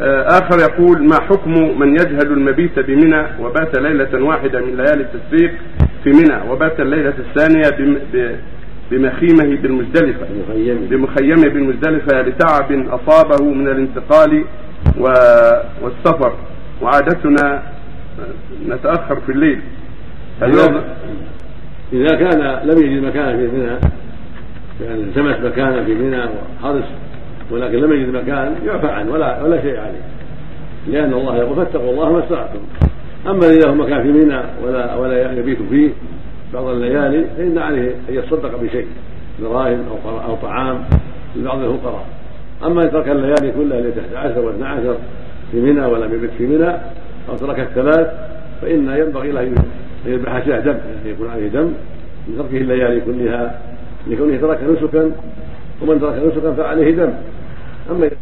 آخر يقول ما حكم من يجهل المبيت بمنى وبات ليلة واحدة من ليالي التشريق في منى وبات الليلة الثانية بمخيمه بالمزدلفة بمخيمه. بالمزدلفة لتعب أصابه من الانتقال والسفر. وعادتنا نتأخر في الليل. إذا كان لم يجد مكانا في منى يعني التمس مكانا في منى وحرص ولكن لم يجد مكان يعفى عنه ولا ولا شيء عليه. لأن الله يقول فاتقوا الله ما استطعتم. أما إذا هو مكان في منى ولا ولا يبيت فيه بعض الليالي فإن عليه أن يتصدق بشيء دراهم أو أو طعام لبعض الفقراء. أما إن ترك الليالي كلها التي 11 و 12 في منى ولم يبت في منى أو ترك الثلاث فإن ينبغي له أن يذبح شاة دم يعني يكون عليه دم من تركه الليالي كلها لكونه ترك نسكا ومن ترك نسكا فعليه دم. Hombre,